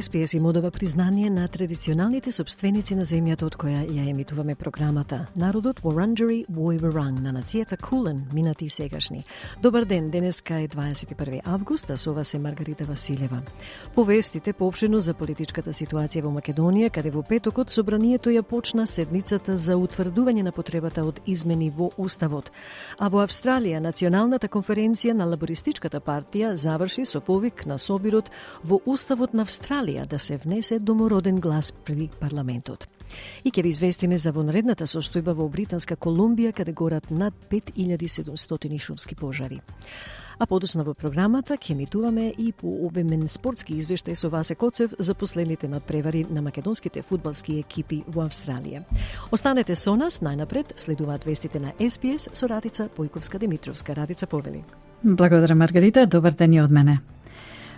СПС им одава признание на традиционалните собственици на земјата од која ја емитуваме програмата. Народот Воранджери Војверанг на нацијата Кулен, минати и сегашни. Добар ден, денеска е 21 август, а со вас е Маргарита Василева. Повестите поопшено за политичката ситуација во Македонија, каде во петокот собранието ја почна седницата за утврдување на потребата од измени во Уставот. А во Австралија, Националната конференција на Лабористичката партија заврши со повик на собирот во Уставот на Австралија Италија да се внесе домороден глас пред парламентот. И ќе ви известиме за вонредната состојба во Британска Колумбија, каде горат над 5700 шумски пожари. А подосна во програмата ќе емитуваме и по обемен спортски извештај со Васе Коцев за последните надпревари на македонските фудбалски екипи во Австралија. Останете со нас, најнапред следуваат вестите на СПС со Радица Појковска Димитровска. Радица Повели. Благодарам Маргарита, добар ден и од мене.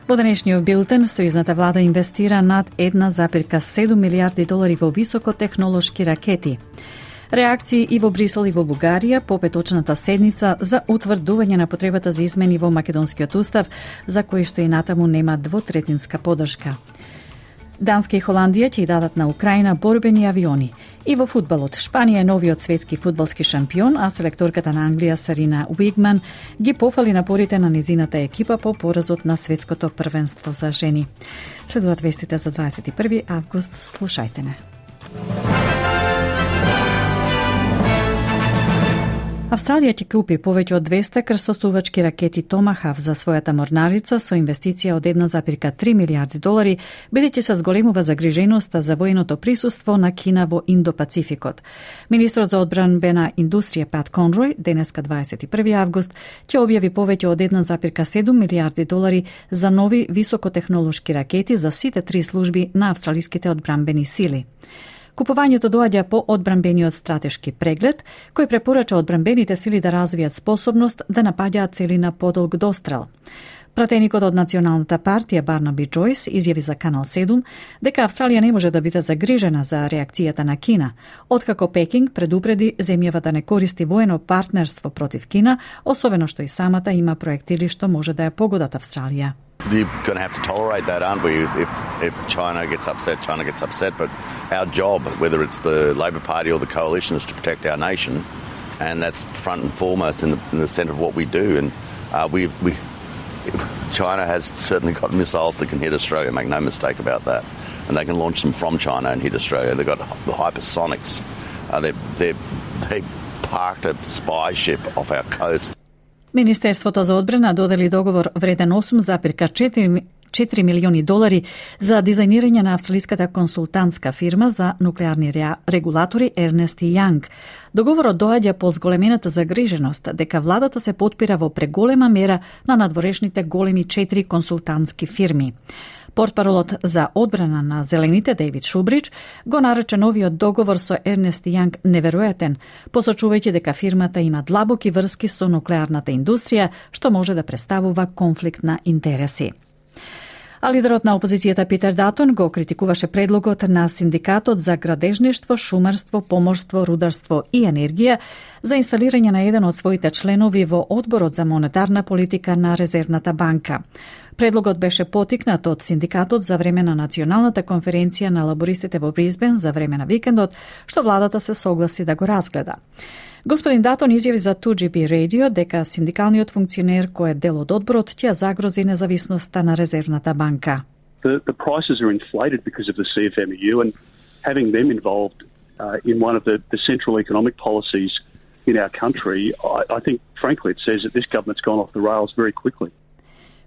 Во денешниот билтен, Сојузната влада инвестира над 1,7 милиарди долари во високотехнолошки ракети. Реакции и во Брисел и во Бугарија по петочната седница за утврдување на потребата за измени во македонскиот устав, за кои што и натаму нема двотретинска подршка. Данска и Холандија ќе дадат на Украина борбени авиони. И во фудбалот, Шпанија е новиот светски фудбалски шампион, а селекторката на Англија Сарина Уигман ги пофали напорите на низината екипа по поразот на светското првенство за жени. Следуваат вестите за 21 август. Слушајте не. Австралија ќе купи повеќе од 200 крстосувачки ракети Томахав за својата морнарица со инвестиција од 1,3 милиарди долари, бидејќи се зголемува загриженоста за военото присуство на Кина во Индо-Пацификот. Министрот за одбранбена индустрија Пат Конрој денеска 21 август ќе објави повеќе од 1,7 милиарди долари за нови високотехнолошки ракети за сите три служби на австралиските одбранбени сили. Купувањето доаѓа по одбранбениот стратешки преглед, кој препорача одбранбените сили да развијат способност да напаѓаат цели на подолг дострел. Пратеникот од Националната партија Барнаби Джойс изјави за Канал 7 дека Австралија не може да биде загрижена за реакцијата на Кина, откако Пекинг предупреди земјава да не користи воено партнерство против Кина, особено што и самата има проектили што може да ја погодат Австралија. You're going to have to tolerate that, aren't we? If, if China gets upset, China gets upset. But our job, whether it's the Labor Party or the coalition, is to protect our nation, and that's front and foremost in the, in the centre of what we do. And uh, we, we, China has certainly got missiles that can hit Australia. Make no mistake about that. And they can launch them from China and hit Australia. They've got the hypersonics. Uh, they're, they're, they parked a spy ship off our coast Министерството за одбрана додели договор вреден 8,4 4 милиони долари за дизајнирање на австралиската консултантска фирма за нуклеарни регулатори Ернест и Јанг. Договорот доаѓа по зголемената загриженост дека владата се подпира во преголема мера на надворешните големи четири консултантски фирми. Портпаролот за одбрана на Зелените Дейвид Шубрич го нарече новиот договор со Ернест Јанг неверојатен, посочувајќи дека фирмата има длабоки врски со нуклеарната индустрија, што може да представува конфликт на интереси. А лидерот на опозицијата Питер Датон го критикуваше предлогот на Синдикатот за градежништво, шумарство, поморство, рударство и енергија за инсталирање на еден од своите членови во Одборот за монетарна политика на Резервната банка. Предлогот беше потикнат од синдикатот за време на националната конференција на лабористите во Бризбен за време на викендот, што владата се согласи да го разгледа. Господин Датон изјави за 2GB Radio дека синдикалниот функционер кој е дел од одборот ќе загрози независноста на Резервната банка. The, the prices are inflated because of the CFMEU and having them involved uh, in one of the, the central economic policies in our country, I, I think, frankly, it says that this government's gone off the rails very quickly.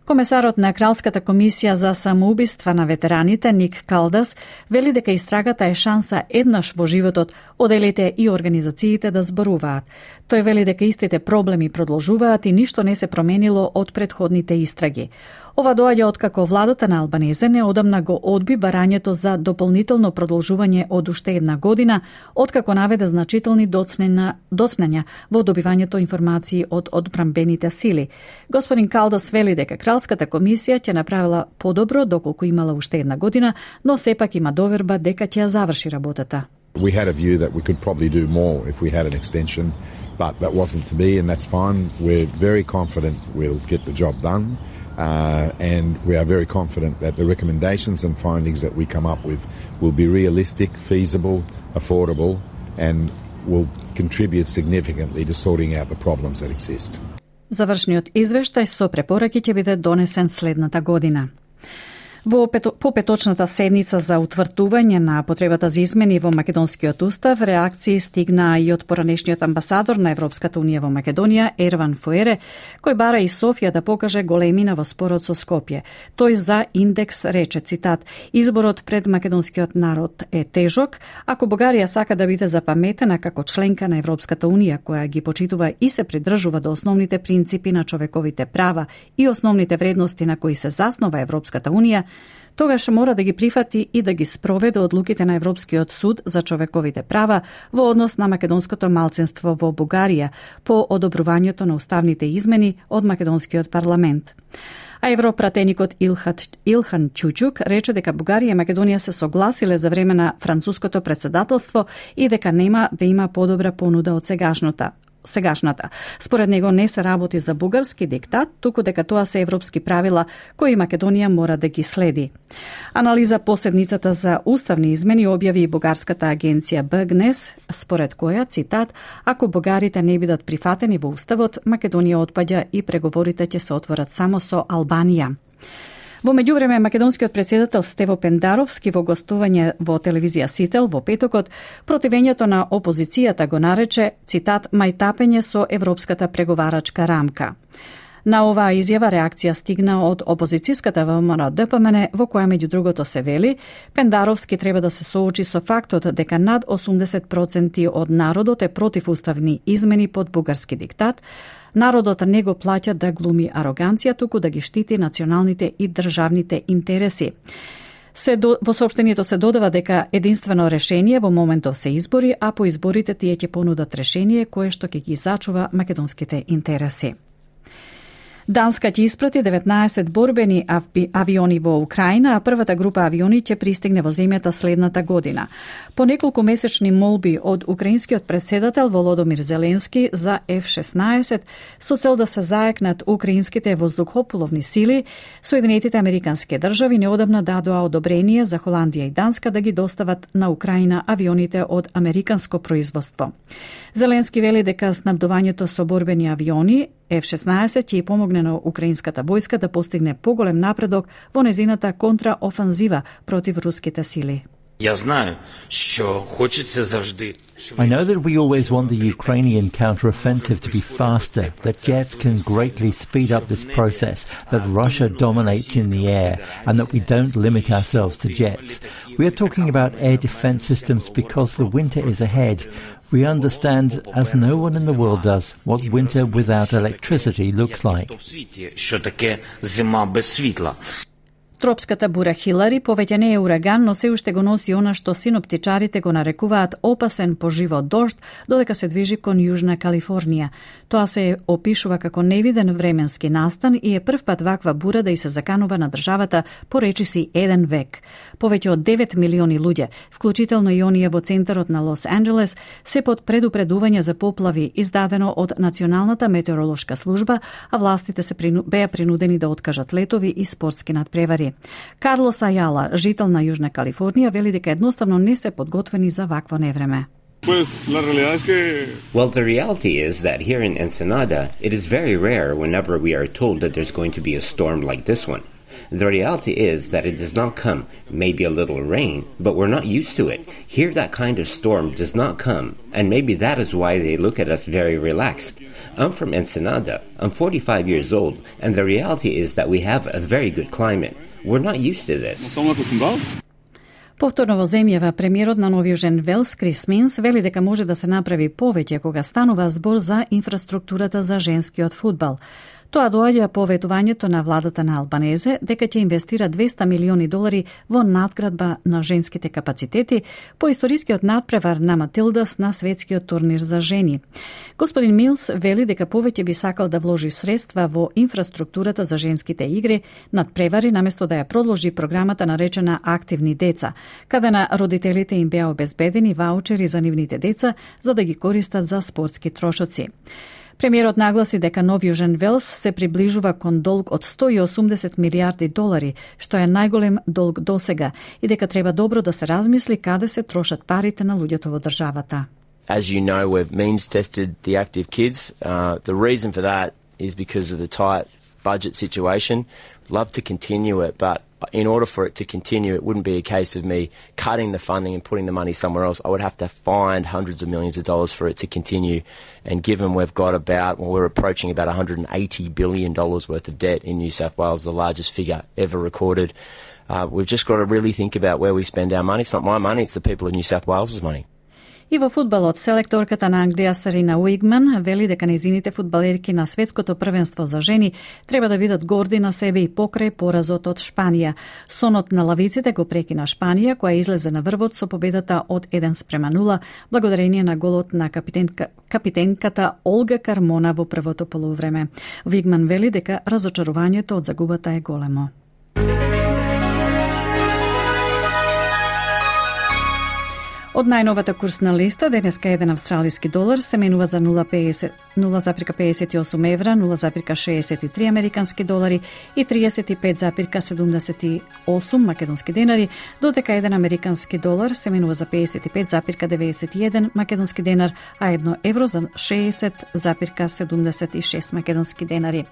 Комесарот на Кралската комисија за самоубиства на ветераните Ник Калдас вели дека истрагата е шанса еднаш во животот оделите и организациите да зборуваат. Тој вели дека истите проблеми продолжуваат и ништо не се променило од предходните истраги. Ова доаѓа откако владата на Албанезе неодамна го одби барањето за дополнително продолжување од уште една година, откако наведе значителни доцнења во добивањето информации од одбрамбените сили. Господин Калдас вели дека Кралската комисија ќе направила подобро доколку имала уште една година, но сепак има доверба дека ќе ја заврши работата. We had a view that we could probably do more if we had an extension, but that wasn't to be, and that's fine. We're very confident we'll get the job done. Uh, and we are very confident that the recommendations and findings that we come up with will be realistic, feasible, affordable, and will contribute significantly to sorting out the problems that exist. Завршниот извештај со препораки ќе биде донесен следната година. Во пето, попеточната седница за утврдување на потребата за измени во Македонскиот устав, реакции стигна и од поранешниот амбасадор на Европската унија во Македонија, Ерван Фуере, кој бара и Софија да покаже големина во спорот со Скопје. Тој за индекс рече, цитат, изборот пред македонскиот народ е тежок, ако Бугарија сака да биде запаметена како членка на Европската унија, која ги почитува и се придржува до основните принципи на човековите права и основните вредности на кои се заснова Европската унија, тогаш мора да ги прифати и да ги спроведе одлуките на Европскиот суд за човековите права во однос на македонското малцинство во Бугарија по одобрувањето на уставните измени од македонскиот парламент. А европратеникот Илхат, Илхан Чучук рече дека Бугарија и Македонија се согласиле за време на француското председателство и дека нема да има подобра понуда од сегашната сегашната. Според него не се работи за бугарски диктат, туку дека тоа се европски правила кои Македонија мора да ги следи. Анализа поседницата за уставни измени објави и бугарската агенција БГНЕС, според која, цитат, ако бугарите не бидат прифатени во уставот, Македонија отпаѓа и преговорите ќе се отворат само со Албанија. Во меѓувреме, македонскиот председател Стево Пендаровски во гостување во телевизија Сител во петокот, противењето на опозицијата го нарече, цитат, мајтапење со европската преговарачка рамка. На оваа изјава реакција стигна од опозицијската ВМРО ДПМН во која меѓу другото се вели Пендаровски треба да се соочи со фактот дека над 80% од народот е против уставни измени под бугарски диктат, Народот не го плаќа да глуми ароганција, туку да ги штити националните и државните интереси. Се до, во сообштението се додава дека единствено решение во моментов се избори, а по изборите тие ќе понудат решение кое што ќе ги зачува македонските интереси. Данска ќе испрати 19 борбени авиони во Украина, а првата група авиони ќе пристигне во земјата следната година. По неколку месечни молби од украинскиот председател Володомир Зеленски за F-16 со цел да се зајакнат украинските воздухопловни сили, Соединетите Американски држави неодамна дадоа одобрение за Холандија и Данска да ги достават на Украина авионите од американско производство. Зеленски вели дека снабдувањето со борбени авиони F-16 ќе помогне на украинската војска да постигне поголем напредок во незината контраофанзива против руските сили. Я знаю, що хочеться завжди. I know that we always want the Ukrainian counteroffensive to be faster, that jets can greatly speed up this process, that Russia dominates in the air, and that we don't limit ourselves to jets. We are talking about air defense systems because the winter is ahead. We understand, as no one in the world does, what winter without electricity looks like. Тропската бура Хилари повеќе не е ураган, но се уште го носи она што синоптичарите го нарекуваат опасен по живот дожд, додека се движи кон Јужна Калифорнија. Тоа се опишува како невиден временски настан и е прв пат ваква бура да и се заканува на државата по речиси еден век. Повеќе од 9 милиони луѓе, вклучително и оние во центарот на Лос Анджелес, се под предупредување за поплави издадено од Националната метеоролошка служба, а властите се прину... беа принудени да откажат летови и спортски надпревари. Карлос Ајала, жител на Јужна Калифорнија, вели дека едноставно не се подготвени за вакво невреме. Well, the reality is that here in Ensenada, it is very rare whenever we are told that there's going to be a storm like this one. The reality is that it does not come, maybe a little rain, but we're not used to it. Here, that kind of storm does not come, and maybe that is why they look at us very relaxed. I'm from Ensenada. I'm 45 years old, and the reality is that we have a very good climate. We're not used to this. Повторно во земјава, премиерот на Новијужен Велс Крис Минс вели дека може да се направи повеќе кога станува збор за инфраструктурата за женскиот фудбал. Тоа доаѓа по ветувањето на владата на Албанезе дека ќе инвестира 200 милиони долари во надградба на женските капацитети по историскиот надпревар на Матилдас на светскиот турнир за жени. Господин Милс вели дека повеќе би сакал да вложи средства во инфраструктурата за женските игри над превари наместо да ја продолжи програмата наречена Активни деца, каде на родителите им беа обезбедени ваучери за нивните деца за да ги користат за спортски трошоци. Премиерот нагласи дека Нов Јужен Велс се приближува кон долг од 180 милиарди долари, што е најголем долг досега, и дека треба добро да се размисли каде се трошат парите на луѓето во државата. As you know, we've means tested the active kids. Uh, the reason for that is because of the tight budget situation. Love to continue it, but in order for it to continue, it wouldn't be a case of me cutting the funding and putting the money somewhere else. I would have to find hundreds of millions of dollars for it to continue. And given we've got about, well, we're approaching about $180 billion worth of debt in New South Wales, the largest figure ever recorded, uh, we've just got to really think about where we spend our money. It's not my money, it's the people of New South Wales' money. И во фудбалот, селекторката на Англија Сарина Уигман вели дека незините фудбалерки на светското првенство за жени треба да бидат горди на себе и покрај поразот од Шпанија. Сонот на лавиците го прекина Шпанија, која излезе на врвот со победата од 1 спрема 0, благодарение на голот на капитенка, капитенката Олга Кармона во првото полувреме. Уигман вели дека разочарувањето од загубата е големо. Од најновата курсна листа, денеска еден австралиски долар се менува за 0,58 евра, 0,63 американски долари и 35,78 македонски денари, додека еден американски долар се менува за 55,91 македонски денар, а едно евро за 60,76 македонски денари.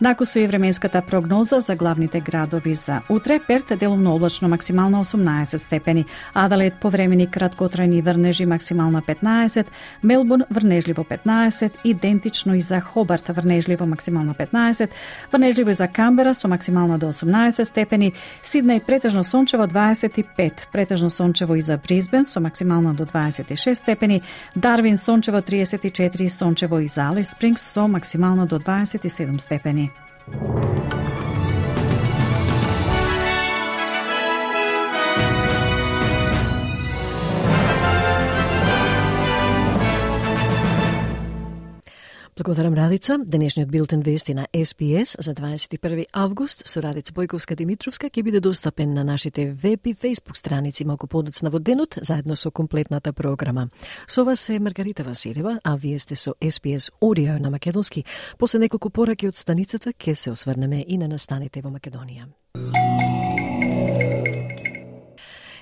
Накусу и временската прогноза за главните градови за утре, Перт е делумно облачно максимално 18 степени, Адалет повремени краткотрајни врнежи максимална 15, Мелбурн врнежливо 15, идентично и за Хобарт врнежливо максимална 15, врнежливо и за Камбера со максимална до 18 степени, Сиднеј претежно сончево 25, претежно сончево и за Бризбен со максимална до 26 степени, Дарвин сончево 34, сончево и за Алис Спрингс со максимална до 27 степени. Благодарам Радица. Денешниот билтен вести на СПС за 21 август со Радица Бојковска Димитровска ќе биде достапен на нашите веб и Facebook страници малку подоцна во денот, заедно со комплетната програма. Со вас е Маргарита Василева, а вие сте со СПС Audio на Македонски. После неколку пораки од станицата ќе се осврнеме и на настаните во Македонија.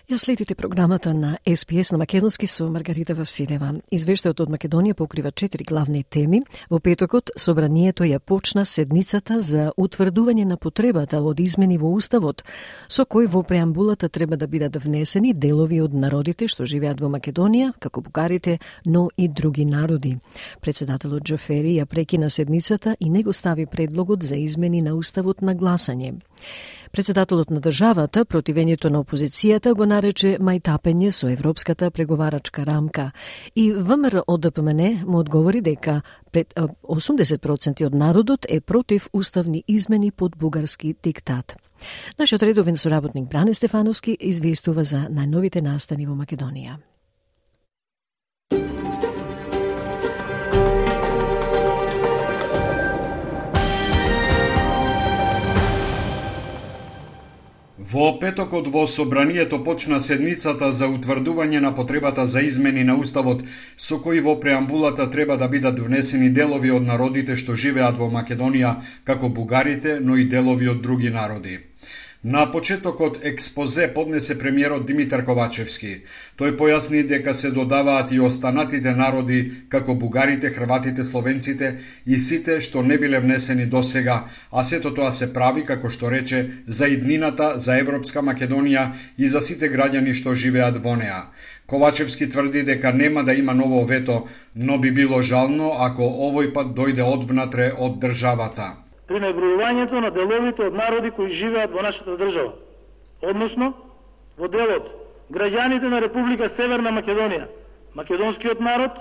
Ја следите програмата на СПС на Македонски со Маргарита Василева. Извештајот од Македонија покрива четири главни теми. Во петокот, собранието ја почна седницата за утврдување на потребата од измени во Уставот, со кој во преамбулата треба да бидат внесени делови од народите што живеат во Македонија, како бугарите, но и други народи. Председателот Джофери ја прекина седницата и не го стави предлогот за измени на Уставот на гласање. Председателот на државата, противењето на опозицијата, го нарече мајтапење со европската преговарачка рамка. И ВМРО ДПМН му одговори дека пред 80% од народот е против уставни измени под бугарски диктат. Нашиот редовен соработник Бране Стефановски известува за најновите настани во Македонија. Во петокот во Собранието почна седницата за утврдување на потребата за измени на Уставот, со кој во преамбулата треба да бидат внесени делови од народите што живеат во Македонија, како бугарите, но и делови од други народи. На почетокот експозе поднесе премиерот Димитар Ковачевски. Тој појасни дека се додаваат и останатите народи, како бугарите, хрватите, словенците и сите што не биле внесени до сега, а сето тоа се прави, како што рече, за иднината, за Европска Македонија и за сите граѓани што живеат во неа. Ковачевски тврди дека нема да има ново вето, но би било жално ако овој пат дојде одвнатре од државата при набројувањето на деловите од народи кои живеат во нашата држава. Односно, во делот граѓаните на Република Северна Македонија, македонскиот народ,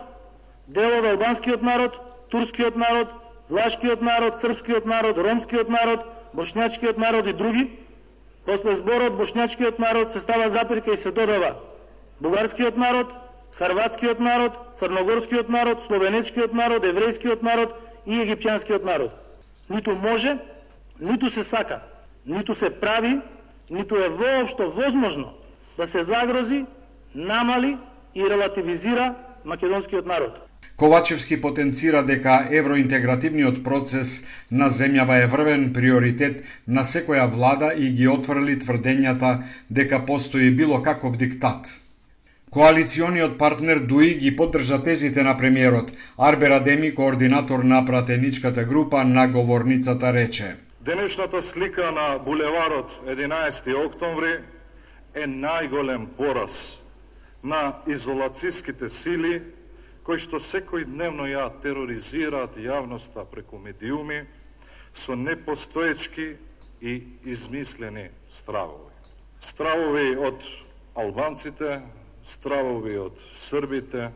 делот албанскиот народ, турскиот народ, влашкиот народ, српскиот народ, ромскиот народ, бошњачкиот народ и други, после зборот бошњачкиот народ се става запирка и се додава бугарскиот народ, харватскиот народ, црногорскиот народ, словенечкиот народ, еврејскиот народ и египтјанскиот народ ниту може, ниту се сака, ниту се прави, ниту е воопшто возможно да се загрози, намали и релативизира македонскиот народ. Ковачевски потенцира дека евроинтегративниот процес на земјава е врвен приоритет на секоја влада и ги отврли тврдењата дека постои било каков диктат. Коалициониот партнер ДУИ ги поддржа тезите на премиерот. Арбер Адеми, координатор на пратеничката група на говорницата, рече. Денешната слика на булеварот 11 октомври е најголем пораз на изолацијските сили кои што секој дневно ја тероризираат јавноста преку медиуми со непостоечки и измислени стравови. Стравови од албанците, стравови од србите,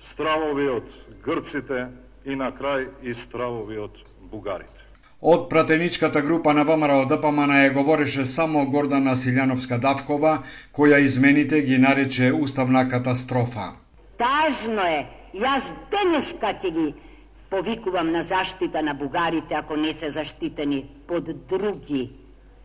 стравови од грците и на крај и стравови од бугарите. Од пратеничката група на ВМРО ДПМН е говореше само Гордана Силјановска Давкова, која измените ги нарече уставна катастрофа. Тажно е, јас денеска ќе ги повикувам на заштита на бугарите ако не се заштитени под други.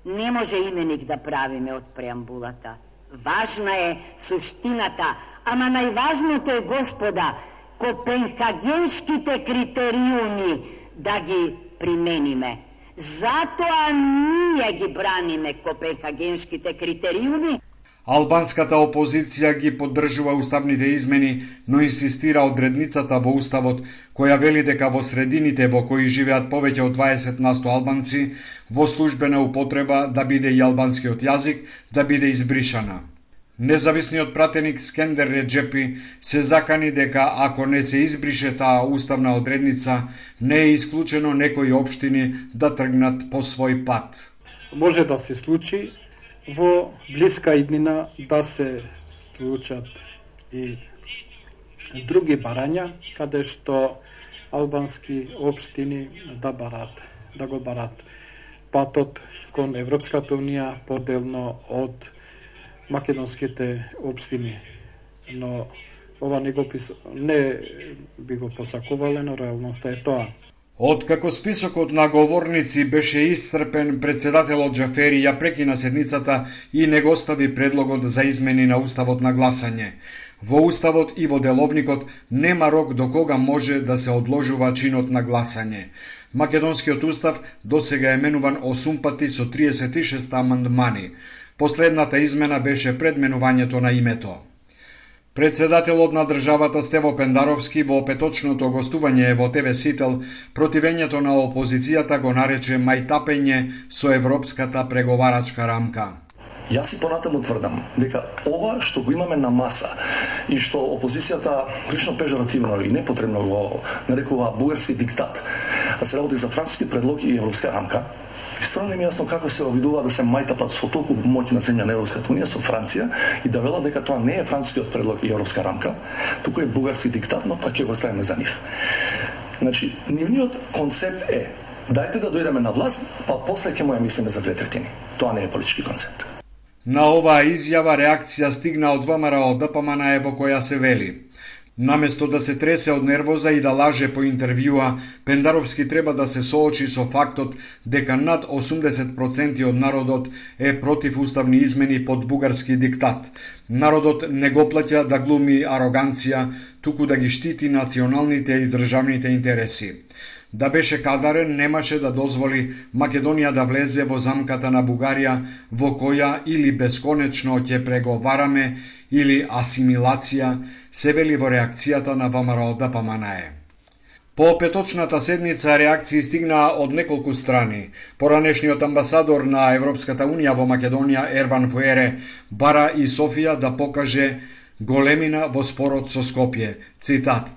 Не може именик да правиме од преамбулата. Важна е суштината, ама најважното е, господа, копенхагенските критериуми да ги примениме. Затоа ние ги браниме копенхагенските критериуми, Албанската опозиција ги поддржува уставните измени, но инсистира одредницата во уставот, која вели дека во средините во кои живеат повеќе од 20 насто албанци, во службена употреба да биде и албанскиот јазик да биде избришана. Независниот пратеник Скендер Реджепи се закани дека ако не се избрише таа уставна одредница, не е исклучено некои општини да тргнат по свој пат. Може да се случи во блиска иднина да се случат и други барања каде што албански општини да барат, да го барат патот кон Европската унија поделно од македонските општини. Но ова не го пис... не би го посакувале, но реалноста е тоа. Откако списокот на говорници беше исцрпен, председателот Джафери ја прекина седницата и не го остави предлогот за измени на уставот на гласање. Во уставот и во деловникот нема рок до кога може да се одложува чинот на гласање. Македонскиот устав досега е менуван 8 пати со 36 амандмани. Последната измена беше предменувањето на името. Председателот на државата Стево Пендаровски во петочното гостување во ТВ Сител противењето на опозицијата го нарече мајтапење со европската преговарачка рамка. Јас и понатаму тврдам дека ова што го имаме на маса и што опозицијата прилично пежоративно и непотребно го нарекува бугарски диктат, а се работи за француски предлог и европска рамка, И стварно ми јасно како се обидува да се мајтапат со толку моќна земја на Европската унија со Франција и да велат дека тоа не е францускиот предлог и европска рамка, туку е бугарски диктат, но пак ќе го ставиме за нив. Значи, нивниот концепт е дајте да дојдеме на власт, па после ќе му ја мислиме за две третини. Тоа не е политички концепт. На оваа изјава реакција стигна од ВМРО ДПМН е во која се вели Наместо да се тресе од нервоза и да лаже по интервјуа, Пендаровски треба да се соочи со фактот дека над 80% од народот е против уставни измени под бугарски диктат. Народот не го плаќа да глуми ароганција, туку да ги штити националните и државните интереси. Да беше кадарен, немаше да дозволи Македонија да влезе во замката на Бугарија, во која или бесконечно ќе преговараме, или асимилација, се вели во реакцијата на ВМРО да ДПМНЕ. По петочната седница реакции стигнаа од неколку страни. Поранешниот амбасадор на Европската Унија во Македонија Ерван Фуере бара и Софија да покаже големина во спорот со Скопје. Цитат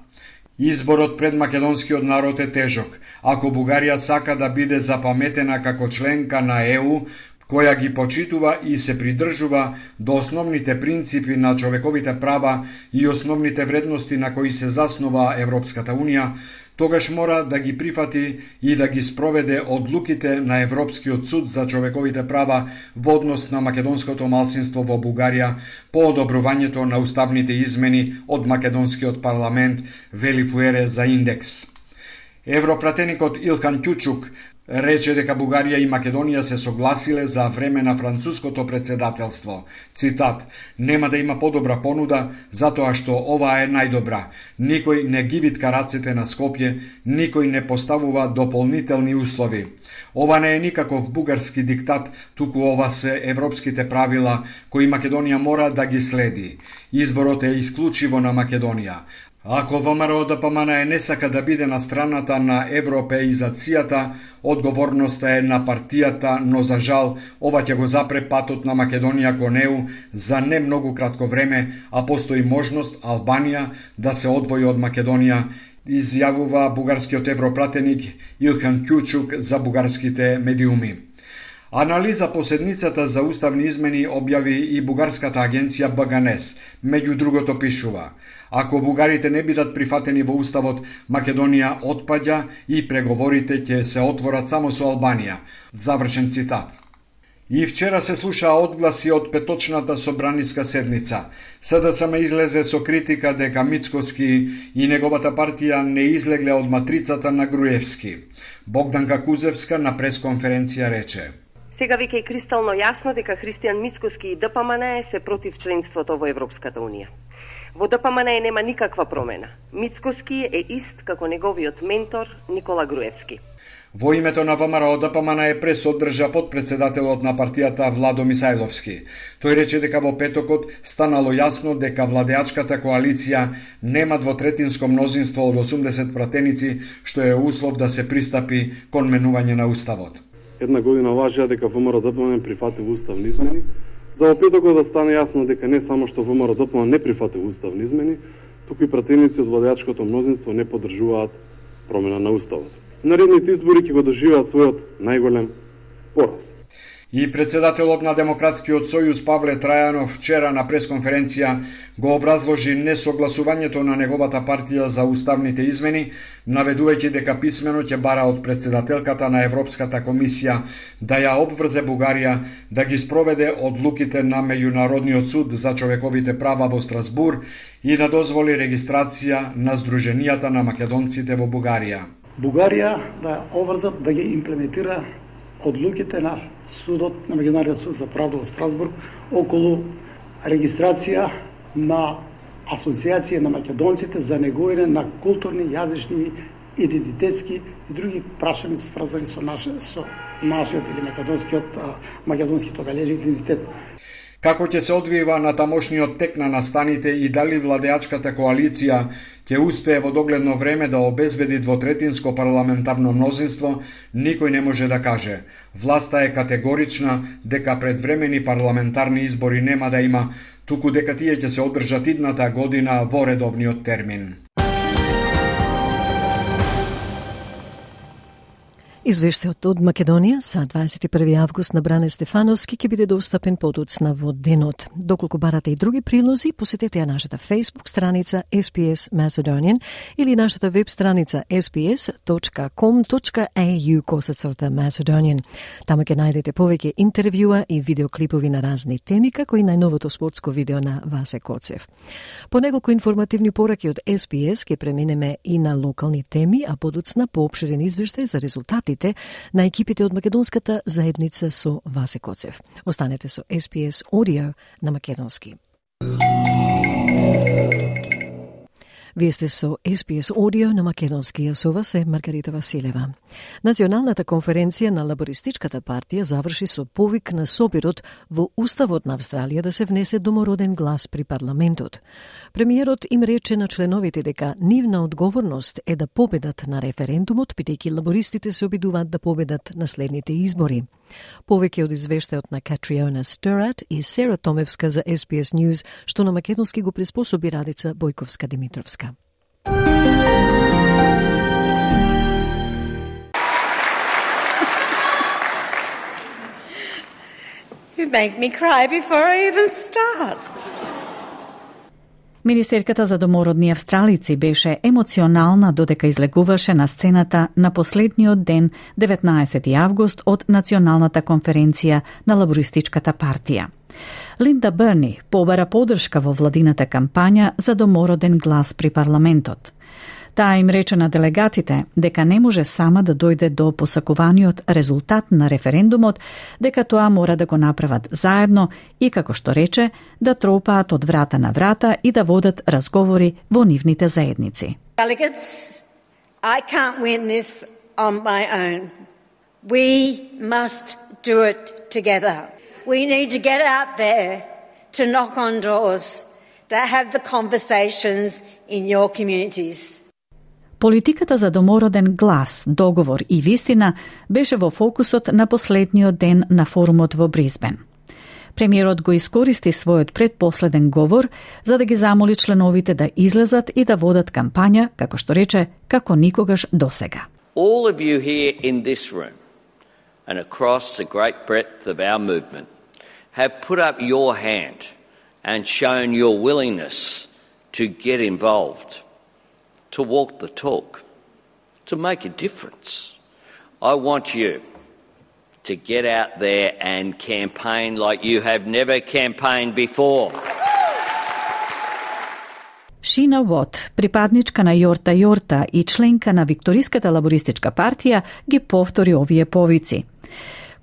Изборот пред македонскиот народ е тежок. Ако Бугарија сака да биде запаметена како членка на ЕУ, која ги почитува и се придржува до основните принципи на човековите права и основните вредности на кои се заснова Европската Унија, тогаш мора да ги прифати и да ги спроведе одлуките на Европскиот суд за човековите права во однос на македонското малцинство во Бугарија по одобрувањето на уставните измени од македонскиот парламент, вели Фуере за индекс. Европратеникот Илхан Ќучук Рече дека Бугарија и Македонија се согласиле за време на француското председателство. Цитат: Нема да има подобра понуда, затоа што ова е најдобра. Никој не ги витка рацете на Скопје, никој не поставува дополнителни услови. Ова не е никаков бугарски диктат, туку ова се европските правила кои Македонија мора да ги следи. Изборот е исклучиво на Македонија. Ако ВМРО да ДПМН не сака да биде на страната на европеизацијата, одговорноста е на партијата, но за жал ова ќе го запре патот на Македонија кон ЕУ за не многу кратко време, а постои можност Албанија да се одвои од Македонија, изјавува бугарскиот европратеник Илхан Кјучук за бугарските медиуми. Анализа по седницата за уставни измени објави и бугарската агенција БГНС. Меѓу другото пишува: Ако бугарите не бидат прифатени во уставот, Македонија отпаѓа и преговорите ќе се отворат само со Албанија. Завршен цитат. И вчера се слушаа одгласи од петочната собраниска седница. СДСМ излезе со критика дека Мицкоски и неговата партија не излегле од матрицата на Груевски. Богданка Кузевска на пресконференција рече – Сега веќе е кристално јасно дека Христијан Мицкоски и ДПМН се против членството во Европската Унија. Во ДПМН нема никаква промена. Мицкоски е ист како неговиот ментор Никола Груевски. Во името на ВМРО ДПМН е прес одржа подпредседателот на партијата Владо Мисајловски. Тој рече дека во петокот станало јасно дека владеачката коалиција нема двотретинско мнозинство од 80 пратеници, што е услов да се пристапи кон менување на уставот една година важија дека ВМРО ДПМН прифати уставни измени, за во петокот да стане јасно дека не само што ВМРО ДПМН не прифати уставни измени, туку и пратеници од владеачкото мнозинство не поддржуваат промена на уставот. Наредните избори ќе го доживеат својот најголем пораз. И председателот на Демократскиот сојуз Павле Трајанов вчера на пресконференција го образложи несогласувањето на неговата партија за уставните измени, наведувајќи дека писмено ќе бара од председателката на Европската комисија да ја обврзе Бугарија да ги спроведе одлуките на Меѓународниот суд за човековите права во Страсбур и да дозволи регистрација на Сдруженијата на македонците во Бугарија. Бугарија да обврзат да ги имплементира одлуките на Судот на Меѓународниот суд за правда во Страсбург околу регистрација на Асоциација на македонците за негојење на културни, јазични, идентитетски и други прашања сврзани со, наше со нашиот или македонскиот македонскиот обележен идентитет. Како ќе се одвива на тамошниот тек на настаните и дали владеачката коалиција ќе успее во догледно време да обезбеди двотретинско парламентарно мнозинство, никој не може да каже. Власта е категорична дека предвремени парламентарни избори нема да има, туку дека тие ќе се одржат идната година во редовниот термин. Извештајот од Македонија за 21 август на Бране Стефановски ќе биде достапен подоцна во денот. Доколку барате и други прилози, посетете ја нашата Facebook страница SPS Macedonian или нашата веб страница sps.com.au косацрта Macedonian. Тама ќе најдете повеќе интервјуа и видеоклипови на разни теми, како и најновото спортско видео на Васе Коцев. По неколку информативни пораки од SPS ќе преминеме и на локални теми, а подоцна поопширен извештај за резултати работите на екипите од македонската заедница со Васе Коцев. Останете со SPS Audio на македонски. Вие сте со SPS Audio на Македонски, а со вас е Маргарита Василева. Националната конференција на Лабористичката партија заврши со повик на собирот во Уставот на Австралија да се внесе домороден глас при парламентот. Премиерот им рече на членовите дека нивна одговорност е да победат на референдумот, бидејќи лабористите се обидуваат да победат на следните избори. Повеќе од извештајот на Катриона Стерат и Сера Томевска за SPS News, што на македонски го приспособи Радица Бојковска-Димитровска. You make me cry before I even start. Министерката за домородни австралици беше емоционална додека излегуваше на сцената на последниот ден 19 август од Националната конференција на Лабористичката партија. Линда Берни побара подршка во владината кампања за домороден глас при парламентот. Таа им рече на делегатите дека не може сама да дојде до посакуваниот резултат на референдумот, дека тоа мора да го направат заедно и, како што рече, да тропаат од врата на врата и да водат разговори во нивните заедници. Delegates, I can't win this on my own. We must do it together. We need to get out there to knock on doors, to have the conversations in your communities. Политиката за домороден глас, договор и вистина беше во фокусот на последниот ден на форумот во Бризбен. Премиерот го искористи својот предпоследен говор за да ги замоли членовите да излезат и да водат кампања, како што рече, како никогаш досега. All of you here in this room and across the great breadth of our movement have put up your hand and shown your willingness to get involved to walk the talk, to make a difference. I want you to get out there and campaign like you have never campaigned before. Шина Вот, припадничка на Јорта Јорта и членка на Викториската лабористичка партија, ги повтори овие повици.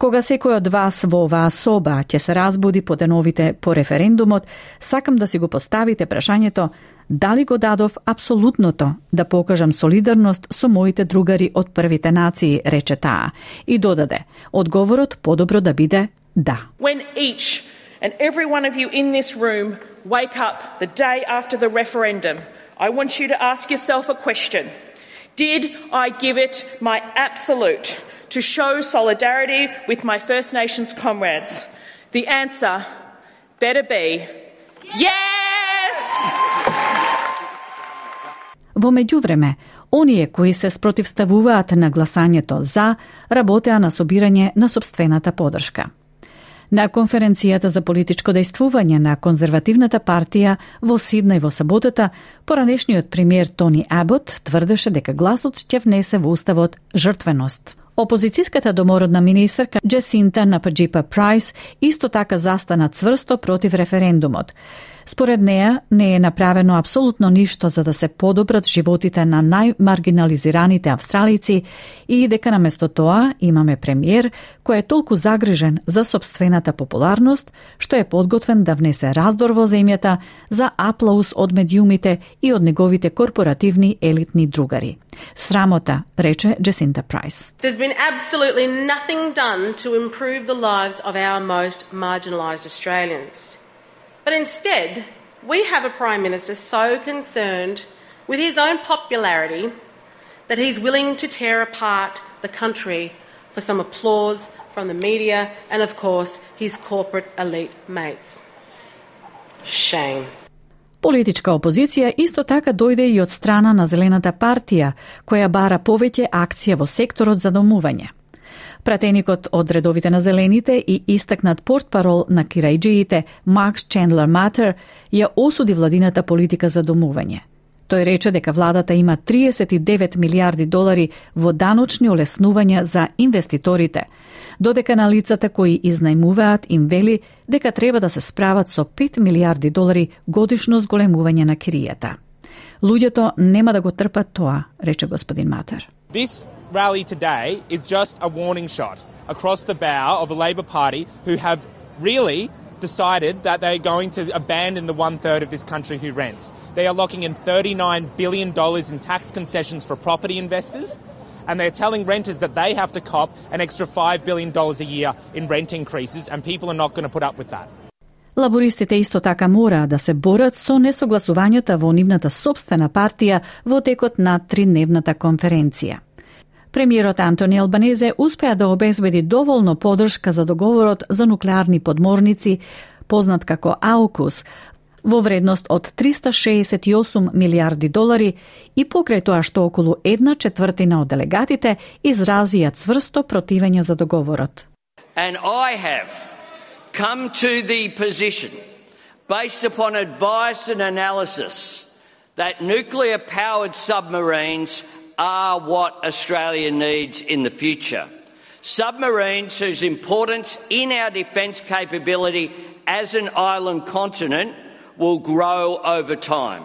Кога секој од вас во оваа соба ќе се разбуди по деновите по референдумот, сакам да си го поставите прашањето дали го дадов апсолутното да покажам солидарност со моите другари од првите нации, рече таа, и додаде, одговорот подобро да биде да. When each and every one of you in this room wake up the day after the referendum, I want you to ask yourself a question. Did I give it my absolute to show solidarity with my First Nations comrades? The answer better be yes! Во меѓувреме, оние кои се спротивставуваат на гласањето за, работеа на собирање на собствената подршка. На конференцијата за политичко дејствување на конзервативната партија во Сиднеј во саботата, поранешниот премиер Тони Абот тврдеше дека гласот ќе внесе во уставот жртвеност. Опозицијската домородна министерка Джесинта Нападжипа Прайс исто така застана цврсто против референдумот. Според неа не е направено апсолутно ништо за да се подобрат животите на најмаргинализираните австралици и дека наместо тоа имаме премиер кој е толку загрижен за собствената популарност што е подготвен да внесе раздор во земјата за аплаус од медиумите и од неговите корпоративни елитни другари. Срамота, рече Джесинта Прайс. There's been absolutely nothing done to improve the lives of our most marginalized Australians. But instead, we have a Prime Minister so concerned with his own popularity that he's willing to tear apart the country for some applause from the media and, of course, his corporate elite mates. Shame. Политичка опозиција исто така дојде и од страна на Зелената партија, која бара повеќе акција во секторот за домување. Пратеникот од редовите на зелените и истакнат портпарол на кирајджиите Макс Чендлер Матер ја осуди владината политика за домување. Тој рече дека владата има 39 милиарди долари во даночни олеснувања за инвеститорите, додека на лицата кои изнајмуваат им вели дека треба да се справат со 5 милиарди долари годишно зголемување на киријата. Луѓето нема да го трпат тоа, рече господин Матер. This rally today is just a warning shot across the bow of the Labor Party who have really decided that they're going to abandon the one third of this country who rents. They are locking in $39 billion in tax concessions for property investors, and they're telling renters that they have to cop an extra $5 billion a year in rent increases, and people are not going to put up with that. Лабористите исто така мора да се борат со несогласувањата во нивната собствена партија во текот на тридневната конференција. Премиерот Антони Албанезе успеа да обезбеди доволно подршка за договорот за нуклеарни подморници, познат како АУКУС, во вредност од 368 милиарди долари и покрај тоа што околу една четвртина од делегатите изразија цврсто противење за договорот. And I have come to the position based upon advice and analysis that nuclear powered submarines are what Australia needs in the future. Submarines whose importance in our defence capability as an island continent will grow over time.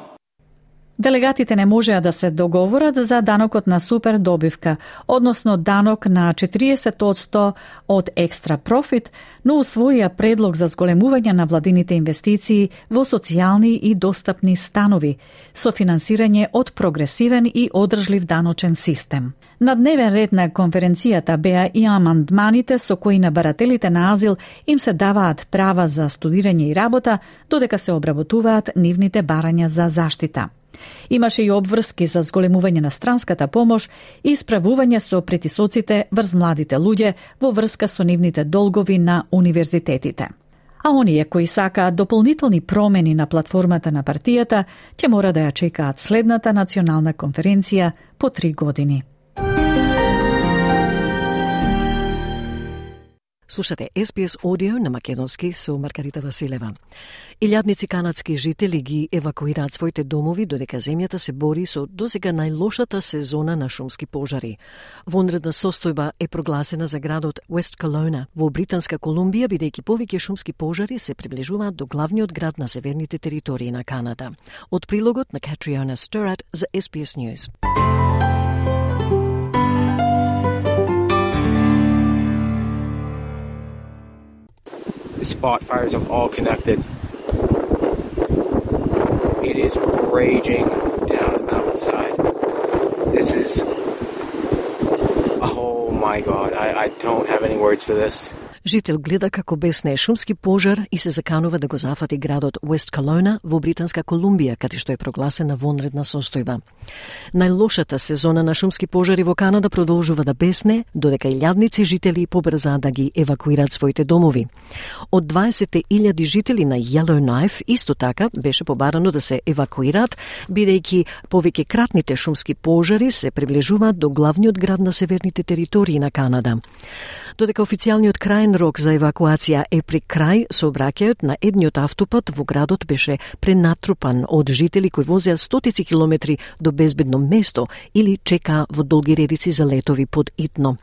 Делегатите не можеа да се договорат за данокот на супер добивка, односно данок на 40% од екстра профит, но усвоија предлог за зголемување на владините инвестиции во социјални и достапни станови, со финансирање од прогресивен и одржлив даночен систем. На дневен ред на конференцијата беа и амандманите со кои на барателите на азил им се даваат права за студирање и работа, додека се обработуваат нивните барања за заштита. Имаше и обврски за зголемување на странската помош и исправување со притисоците врз младите луѓе во врска со нивните долгови на универзитетите. А оние кои сакаат дополнителни промени на платформата на партијата, ќе мора да ја чекаат следната национална конференција по три години. Слушате SBS Audio на Македонски со Маргарита Василева. Илјадници канадски жители ги евакуираат своите домови додека земјата се бори со досега најлошата сезона на шумски пожари. Вонредна состојба е прогласена за градот Уест Колона во Британска Колумбија бидејќи повеќе шумски пожари се приближуваат до главниот град на северните територии на Канада. Од прилогот на Катриона Стерат за SBS News. Spot fires have all connected. It is raging down the mountainside. This is. Oh my god, I, I don't have any words for this. Жител гледа како бесне шумски пожар и се заканува да го зафати градот Уест Калона во Британска Колумбија, каде што е прогласена вонредна состојба. Најлошата сезона на шумски пожари во Канада продолжува да бесне, додека илјадници жители побрза да ги евакуираат своите домови. Од 20.000 жители на Yellowknife исто така беше побарано да се евакуираат, бидејќи повеќе кратните шумски пожари се приближуваат до главниот град на северните територии на Канада. Додека официјалниот крајен рок за евакуација е при крај, сообраќајот на едниот автопат во градот беше пренатрупан од жители кои возеа стотици километри до безбедно место или чекаа во долги редици за летови под Итно.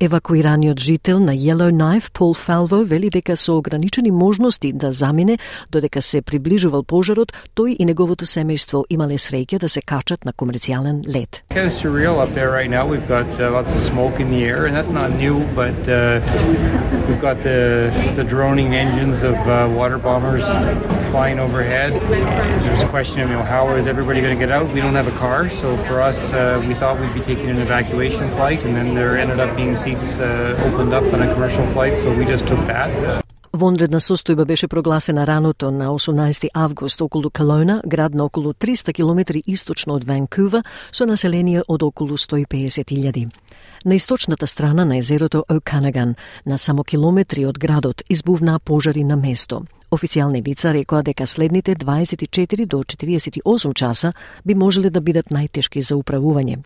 Евакуираниот жител на Yellowknife, Пол Фалво, вели дека со ограничени можности да замине додека се приближувал пожарот, тој и неговото семејство имале среќа да се качат на комерцијален лет. Kind of surreal up there right now. We've got uh, lots of smoke in the air, and that's not new, but uh, we've got the, the droning engines of uh, water bombers flying overhead. There's a question of, you know, how is everybody going to get out? We don't have a car, so for us, uh, we thought we'd be taking an evacuation flight, and then there ended up being seats uh, opened up on a commercial flight, so we just took that. Вонредна состојба беше прогласена раното на 18 август околу Калона, град на околу 300 километри источно од Ванкува, со население од околу 150.000. На источната страна на езерото Оканаган, на само километри од градот, избувнаа пожари на место. Официјални лица рекоа дека следните 24 до 48 часа би можеле да бидат најтешки за управување.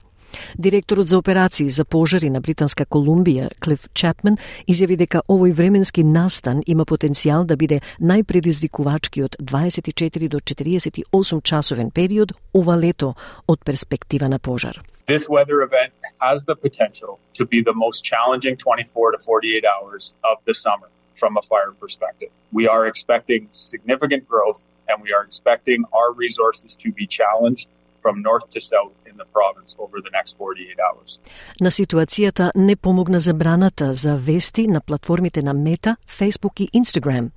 Директорот за операции за пожари на Британска Колумбија, Клиф Чапмен, изјави дека овој временски настан има потенцијал да биде најпредизвикувачкиот 24 до 48 часовен период ова лето од перспектива на пожар. This weather event has the potential to be the most challenging 24 to 48 hours of the summer from a fire perspective. We are expecting significant growth and we are expecting our resources to be challenged from north to south in the province over the next 48 hours. На ситуацијата не помогна забраната за вести на платформите на Мета, Facebook и Instagram.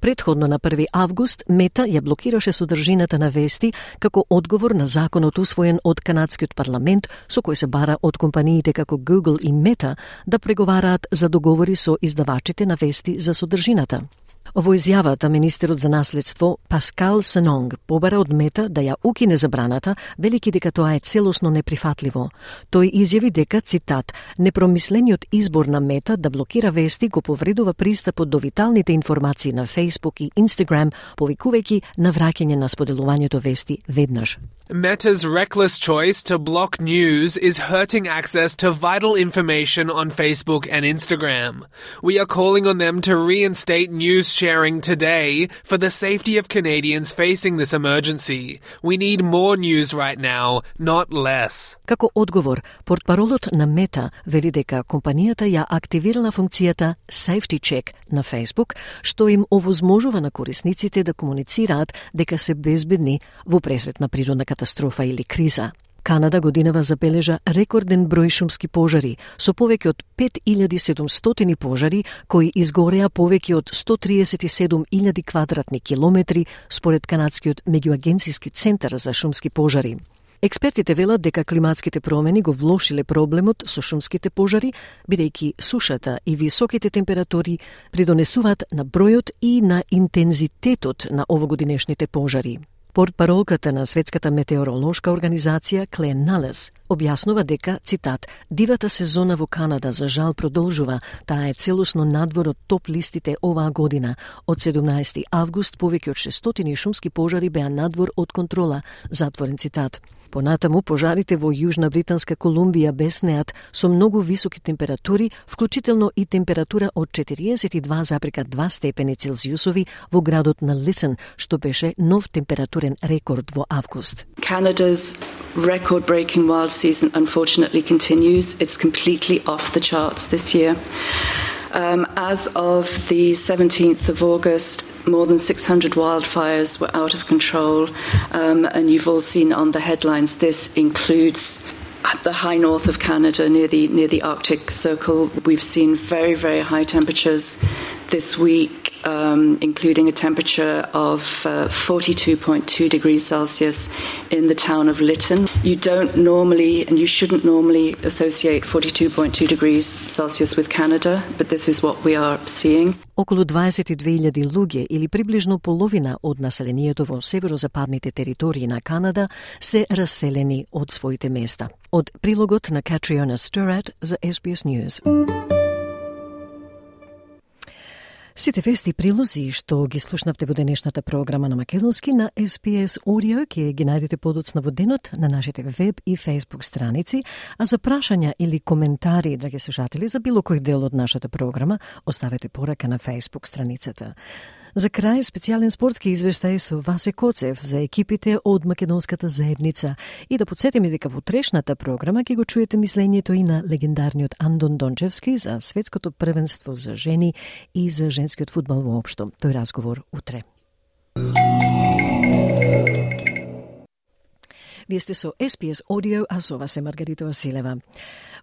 Предходно на 1 август Мета ја блокираше содржината на вести како одговор на законот усвоен од канадскиот парламент со кој се бара од компаниите како Google и Мета да преговараат за договори со издавачите на вести за содржината. Во изјавата министерот за наследство Паскал Сенонг побара од Мета да ја укине забраната, велики дека тоа е целосно неприфатливо. Тој изјави дека, цитат, непромислениот избор на Мета да блокира вести го повредува пристапот до виталните информации на Facebook и Instagram, повикувајќи на враќање на споделувањето вести веднаш. Meta's reckless choice to block news is hurting access to vital information on Facebook and Instagram. We are calling on them to reinstate news sharing today for the safety of Canadians facing this emergency. We need more news right now, not less. Како одговор, портпаролот на Мета вели дека компанијата ја активирала функцијата Safety Check на Facebook, што им овозможува на корисниците да комуницираат дека се безбедни во пресет на природна катастрофа или криза. Канада годинава забележа рекорден број шумски пожари, со повеќе од 5700 пожари кои изгореа повеќе од 137.000 квадратни километри според Канадскиот меѓуагенцијски центар за шумски пожари. Експертите велат дека климатските промени го влошиле проблемот со шумските пожари, бидејќи сушата и високите температури придонесуваат на бројот и на интензитетот на овогодинешните пожари. Портпаролката на Светската метеоролошка организација Клен Налес објаснува дека, цитат, дивата сезона во Канада за жал продолжува, таа е целосно надвор од топ листите оваа година. Од 17 август повеќе од 600 шумски пожари беа надвор од контрола, затворен цитат. Понатаму, пожарите во Јужна Британска Колумбија беснеат со многу високи температури, вклучително и температура од 42,2 степени Целзиусови во градот на Литен, што беше нов температурен рекорд во август. Canada's record-breaking wild season unfortunately continues. It's completely off the charts this year. Um, as of the 17th of August, more than 600 wildfires were out of control, um, and you've all seen on the headlines this includes the high north of Canada near the near the Arctic Circle. We've seen very very high temperatures this week, um, including a temperature of uh, 42.2 degrees Celsius in the town of Lytton. You don't normally, and you shouldn't normally, associate 42.2 degrees Celsius with Canada, but this is what we are seeing. Околу 22.000 луѓе или приближно половина од населението во северозападните територии на Канада се раселени од своите места. Од прилогот на Катриона Стурат за SBS News. Сите вести и прилози што ги слушнавте во денешната програма на Македонски на SPS Audio ќе ги најдете подоцна во денот на нашите веб и Facebook страници, а за прашања или коментари, драги слушатели, за било кој дел од нашата програма, оставете порака на Facebook страницата. За крај, специјален спортски извештај со Васе Коцев за екипите од Македонската заедница и да подсетиме дека во трешната програма ќе го чуете мислењето и на легендарниот Андон Дончевски за светското првенство за жени и за женскиот фудбал воопшто. Тој разговор утре. Вие сте со SPS Audio, а со вас е Маргарита Василева.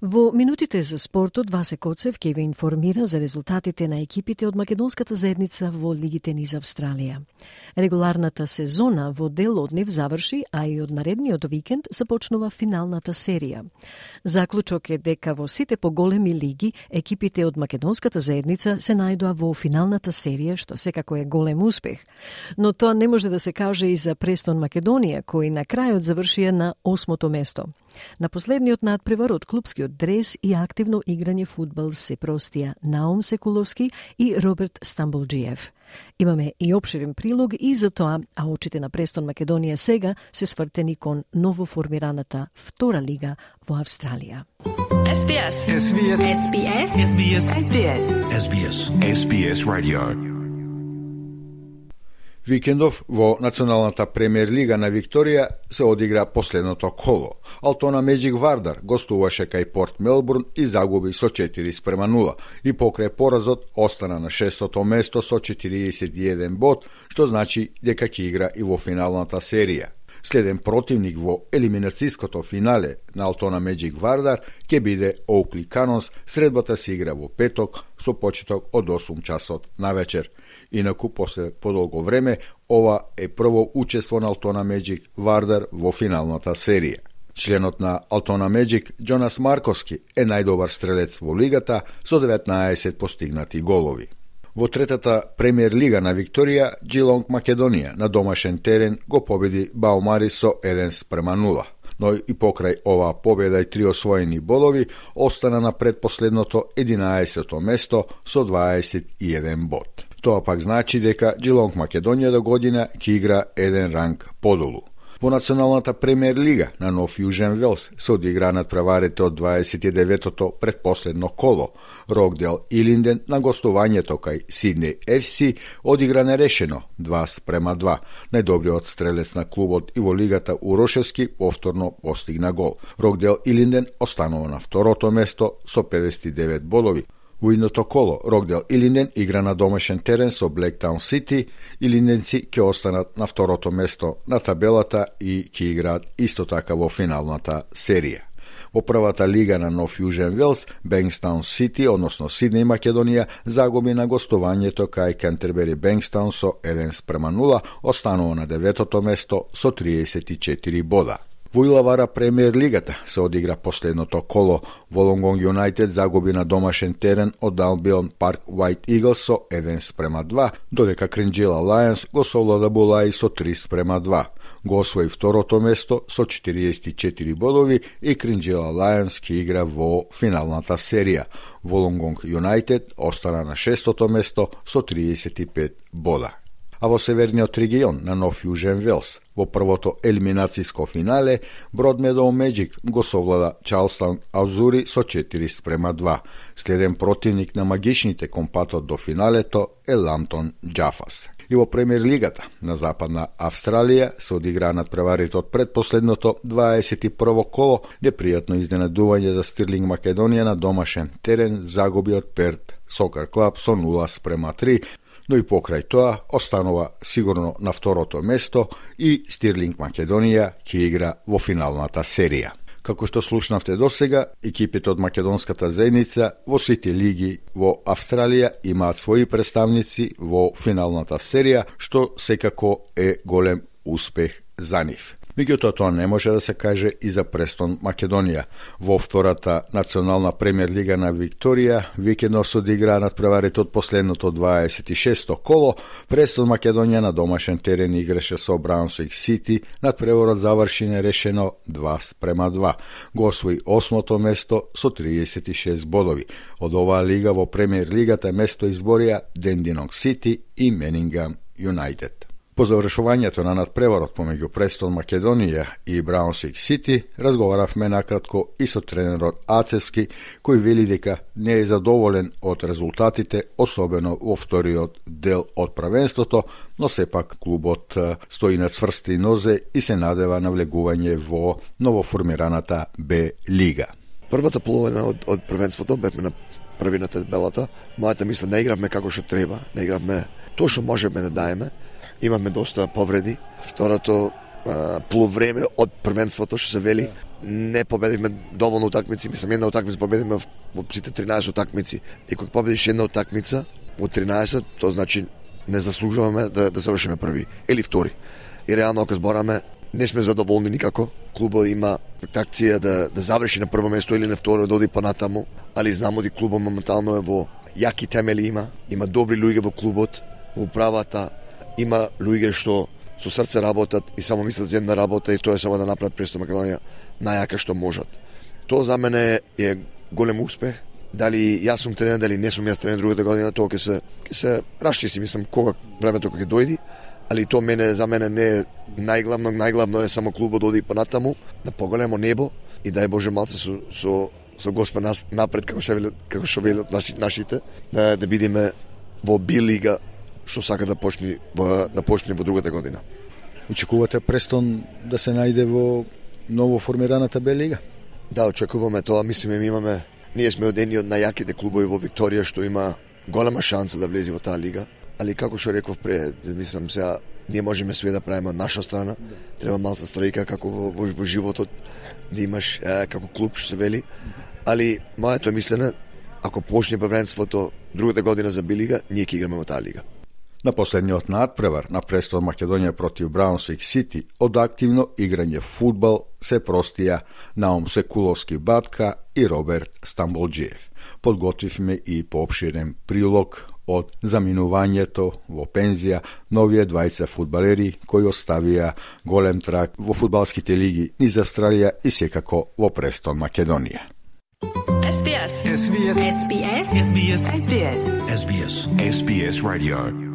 Во минутите за спортот, Васе Коцев ќе ви информира за резултатите на екипите од Македонската заедница во Лигите низ Австралија. Регуларната сезона во дел од нив заврши, а и од наредниот викенд започнува финалната серија. Заклучок е дека во сите поголеми лиги екипите од Македонската заедница се најдоа во финалната серија, што секако е голем успех. Но тоа не може да се каже и за Престон Македонија, кој на крајот завршија на осмото место. На последниот надпревар од клубскиот дрес и активно играње фудбал се простија Наум Секуловски и Роберт Стамболджиев. Имаме и обширен прилог и за тоа, а очите на Престон Македонија сега се свртени кон новоформираната втора лига во Австралија. SBS. SBS. SBS. SBS. SBS. SBS. SBS Radio. Викендов во Националната премиер лига на Викторија се одигра последното коло. Алтона Меджик Вардар гостуваше кај Порт Мелбурн и загуби со 4 спрема 0 и покрај поразот остана на шестото место со 41 бод, што значи дека ќе игра и во финалната серија. Следен противник во елиминацијското финале на Алтона Меджик Вардар ќе биде Оукли Канонс, средбата се игра во петок со почеток од 8 часот на вечер. Инаку, после подолго време, ова е прво учество на Алтона Меджик Вардар во финалната серија. Членот на Алтона Меджик, Джонас Марковски, е најдобар стрелец во лигата со 19 постигнати голови. Во третата премиер лига на Викторија, Джилонг Македонија на домашен терен го победи Баумари со 1 спрема 0 но и покрај оваа победа и три освоени бодови остана на предпоследното 11-то место со 21 бод. Тоа пак значи дека Джилонг Македонија до година ќе игра еден ранг подолу. Во Националната премиер лига на Нов Јужен Велс се одигра над од 29-тото предпоследно коло. Рокдел и Линден на гостувањето кај Сидни FC одигра нерешено 2 спрема 2. Најдобриот стрелец на клубот и во лигата Урошевски повторно постигна гол. Рокдел и Линден останува на второто место со 59 бодови. Во идното коло, Рокдел Илинден игра на домашен терен со Блектаун Сити. Илинденци ќе останат на второто место на табелата и ќе играат исто така во финалната серија. Во првата лига на Нов Јужен Велс, Бенгстаун Сити, односно Сиднеј Македонија, загуби на гостувањето кај Кентербери Бенгстаун со 1 спрема 0, останува на деветото место со 34 бода. Во Илавара премиер лигата се одигра последното коло. Волонгонг Юнайтед загуби на домашен терен од Албион Парк White Eagles со 1 спрема 2, додека Кринджила Лајонс го совлада Булаи со 3 спрема 2. Го освои второто место со 44 бодови и Кринджела Лајонс ки игра во финалната серија. Волонгонг Юнайтед остана на шестото место со 35 бода а во северниот регион на Нов Јужен Велс. Во првото елиминацијско финале, Бродмедоу Меджик го совлада Чарлстон Азури со 4 спрема 2. Следен противник на магичните компатот до финалето е Ламтон Джафас. И во премиер лигата на Западна Австралија се одигра над преварите од предпоследното 21 коло непријатно изненадување за Стирлинг Македонија на домашен терен загуби од Перт Сокар Клаб со 0 спрема 3 но и покрај тоа останува сигурно на второто место и Стирлинг Македонија ќе игра во финалната серија. Како што слушнавте до сега, екипите од македонската заедница во сите лиги во Австралија имаат своји представници во финалната серија, што секако е голем успех за нив. Меѓутоа тоа не може да се каже и за Престон Македонија. Во втората национална премиер лига на Викторија, викендот се одигра над преварите од последното 26-то коло, Престон Македонија на домашен терен играше со Браунсвик Сити, над преворот заврши нерешено 2 према 2. Го освои осмото место со 36 бодови. Од оваа лига во премиер лигата место изборија Дендинок Сити и Менингам Юнайтед. По завршувањето на надпреварот помеѓу Престон Македонија и Браунсвик Сити, разговаравме накратко и со тренерот Ацески, кој вели дека не е задоволен од резултатите, особено во вториот дел од правенството, но сепак клубот стои на цврсти нозе и се надева на влегување во новоформираната Б лига. Првата половина од, од првенството бевме на првината белата, мојата мисла не игравме како што треба, не игравме тоа што можеме да даеме, имаме доста повреди. Второто полувреме од првенството што се вели не победивме доволно утакмици, мислам една утакмица победивме во сите 13 утакмици. И кога победиш една утакмица од 13, тоа значи не заслужуваме да, да завршиме први или втори. И реално ако збораме не сме задоволни никако. Клубот има такција да, да заврши на прво место или на второ, да оди понатаму, али знамо дека клубот моментално е во јаки темели има, има добри луѓе во клубот, во управата, има луѓе што со срце работат и само мислат за една работа и тоа е само да направат Престо Македонија најака што можат. Тоа за мене е голем успех. Дали јас сум тренер, дали не сум јас тренер другата година, тоа ќе се ќе се расчисти, мислам кога времето кога ќе дојди, али тоа мене за мене не е најглавно, најглавно е само клубот да оди понатаму на поголемо небо и дај Боже малце со со со Господ нас напред како што велат како што велат нашите да да бидеме во Би лига што сака да почне во, да почне во другата година. Очекувате Престон да се најде во ново формираната Б лига? Да, очекуваме тоа. Мислиме, ми имаме ние сме одени од најаките клубови во Викторија што има голема шанса да влезе во таа лига. Али како што реков пре, мислам сега ние можеме све да правиме од наша страна. Треба малца стројка како во, во, во животот да имаш е, како клуб што се вели. Али моето мислене ако почне првенството другата година за Билига, ние ќе играме во таа лига. На последниот надпревар на престол Македонија против Браунсвик Сити од активно играње фудбал се простија Наум Секуловски Батка и Роберт Стамболджиев. Подготвивме и пообширен прилог од заминувањето во пензија новие двајца фудбалери кои оставија голем трак во фудбалските лиги низ Австралија и секако во престол Македонија. SBS. SBS. SBS. SBS. SBS. SBS. SBS Radio.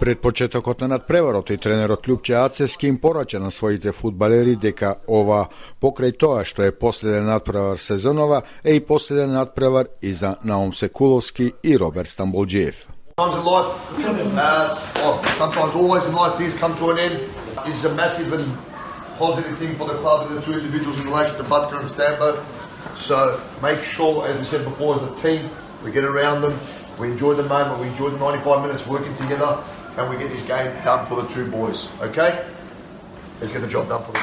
Пред почетокот на надпреварот и тренерот Лјупче Ацевски им порача на своите фудбалери дека ова покрај тоа што е последен надпревар сезонова е и последен надпревар и за Наум Секуловски и Роберт Стамболджиев. Sometimes in life, uh, oh, sometimes always in life, things come to an end. This is a massive and positive thing for the club and the two individuals in relation to Butker and Stambo. So make sure, as we said before, as a team, we get around them, we enjoy the moment, we enjoy the 95 minutes working together, and we get this game done for the two boys. Okay? Let's get the job done for the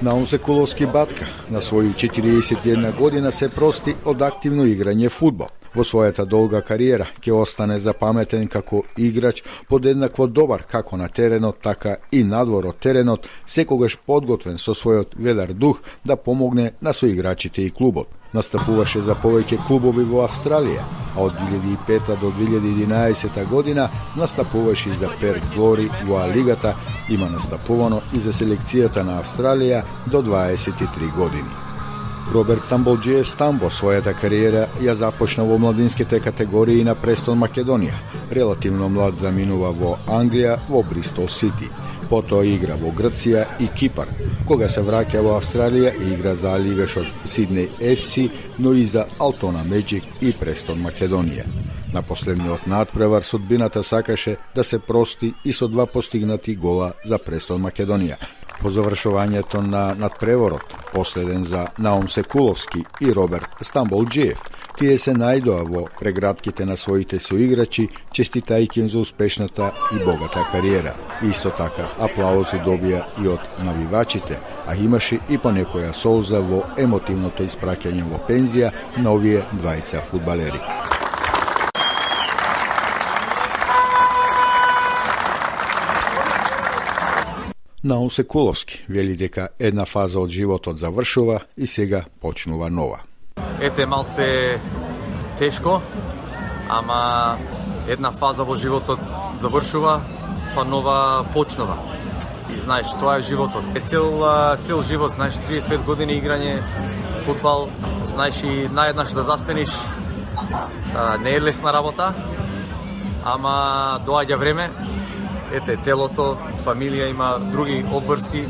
Naum Sekulovski Batka na svoju 41 godina se prosti od aktivno igranje futbol. Во својата долга кариера ќе остане запаметен како играч подеднакво добар како на теренот, така и надвор од теренот, секогаш подготвен со својот ведар дух да помогне на соиграчите и клубот. Настапуваше за повеќе клубови во Австралија, а од 2005 до 2011 година настапуваше и за Перт Глори во Алигата, има настапувано и за селекцијата на Австралија до 23 години. Роберт Тамболджиев Стамбо својата кариера ја започна во младинските категории на Престон Македонија. Релативно млад заминува во Англија, во Бристол Сити. Потоа игра во Грција и Кипар. Кога се враќа во Австралија игра за ливешот Сиднеј FC, но и за Алтона Меджик и Престон Македонија. На последниот надпревар судбината сакаше да се прости и со два постигнати гола за Престон Македонија. По завршувањето на надпреворот, последен за Наум Секуловски и Роберт Стамболджиев, тие се најдоа во преградките на своите соиграчи, честитајќи им за успешната и богата кариера. Исто така, аплаузи добија и од навивачите, а имаше и по некоја солза во емотивното испраќање во пензија на овие двајца фудбалери. Наум Секуловски вели дека една фаза од животот завршува и сега почнува нова. Ете малце тешко, ама една фаза во животот завршува, па нова почнува. И знаеш, тоа е животот. Е цел, цел живот, знаеш, 35 години играње футбал, знаеш и наеднаш да застениш, не е лесна работа, ама доаѓа време, ете, телото, фамилија има други обврски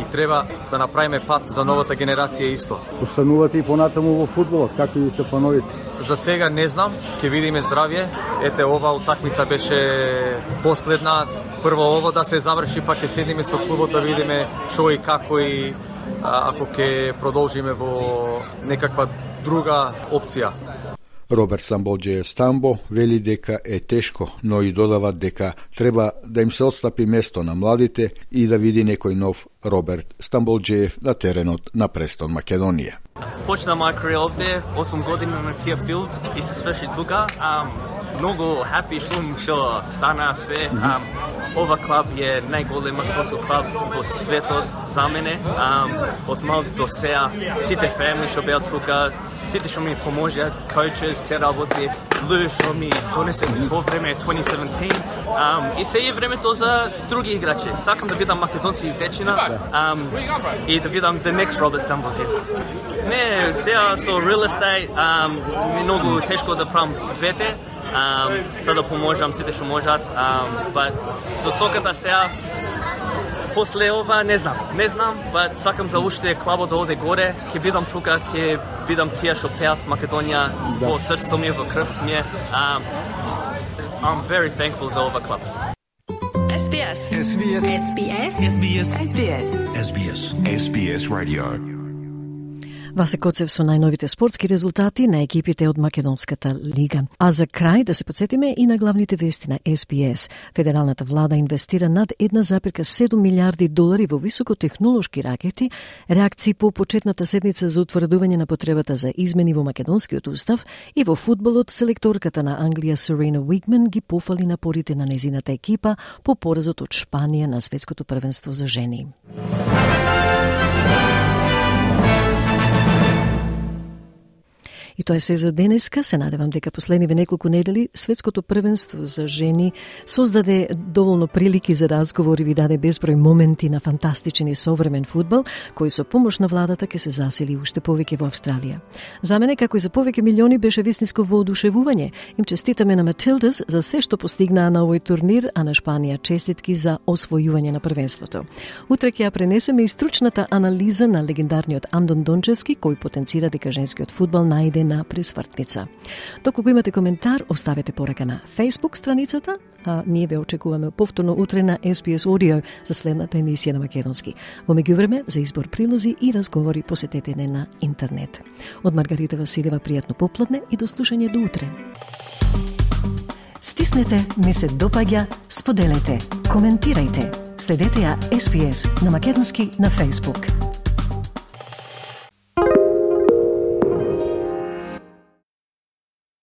и треба да направиме пат за новата генерација исто. Останувате и понатаму во фудбалот, како и се плановите? За сега не знам, ќе видиме здравје. Ете, ова утакмица беше последна. Прво ово да се заврши, па ќе седиме со клубот да видиме што и како и ако ќе продолжиме во некаква друга опција. Роберт Самболджеја Стамбо вели дека е тешко, но и додава дека треба да им се отстапи место на младите и да види некој нов Роберт Стамболджеев на теренот на Престон Македонија. Почна моја кариера овде, 8 години на тие филд и се сврши тука. Um, многу happy сум што стана све. Um, ова клуб е најголем македонски клуб во светот за мене. Um, од мал до сеа, сите фамили што беа тука, сите што ми поможеа, coaches, те работи, Лу што ми донесе тоа време 2017. Um, и се е времето за други играчи. Сакам да видам македонски дечина um, и да видам the next Robert Stamblesif. Не, сега со real estate um, ми многу тешко да правам двете, um, за да поможам сите што можат, um, but со соката сега после ова не знам, не знам, but сакам да уште клабот да оде горе, ќе бидам тука, ќе бидам тие што пеат Македонија Да. во срцето ми, во крвта ми. Um, I'm very thankful за ова клуб. SBS. SBS. SBS. SBS. SBS. SBS. SBS Radio. Васе Коцев со најновите спортски резултати на екипите од Македонската лига. А за крај да се подсетиме и на главните вести на СПС. Федералната влада инвестира над 1,7 милиарди долари во високотехнолошки ракети, реакции по почетната седница за утврдување на потребата за измени во македонскиот устав и во фудбалот селекторката на Англија Серена Уигман ги пофали напорите на незината екипа по поразот од Шпанија на светското првенство за жени. И тоа е се за денеска. Се надевам дека последниве неколку недели светското првенство за жени создаде доволно прилики за разговори и ви даде безброј моменти на фантастичен и современ фудбал, кој со помош на владата ќе се засили уште повеќе во Австралија. За мене, како и за повеќе милиони, беше вистинско воодушевување. Им честитаме на Матилдас за се што постигнаа на овој турнир, а на Шпанија честитки за освојување на првенството. Утре ќе ја пренесеме и стручната анализа на легендарниот Андон Дончевски, кој потенцира дека женскиот фудбал најде на присвртница. Доколку имате коментар, оставете порака на Facebook страницата, а ние ве очекуваме повторно утре на SBS Audio за следната емисија на Македонски. Во меѓувреме, за избор прилози и разговори посетете не на интернет. Од Маргарита Василева пријатно попладне и до слушање до утре. Стиснете, ми се допаѓа, споделете, коментирајте. Следете ја SPS на Македонски на Facebook.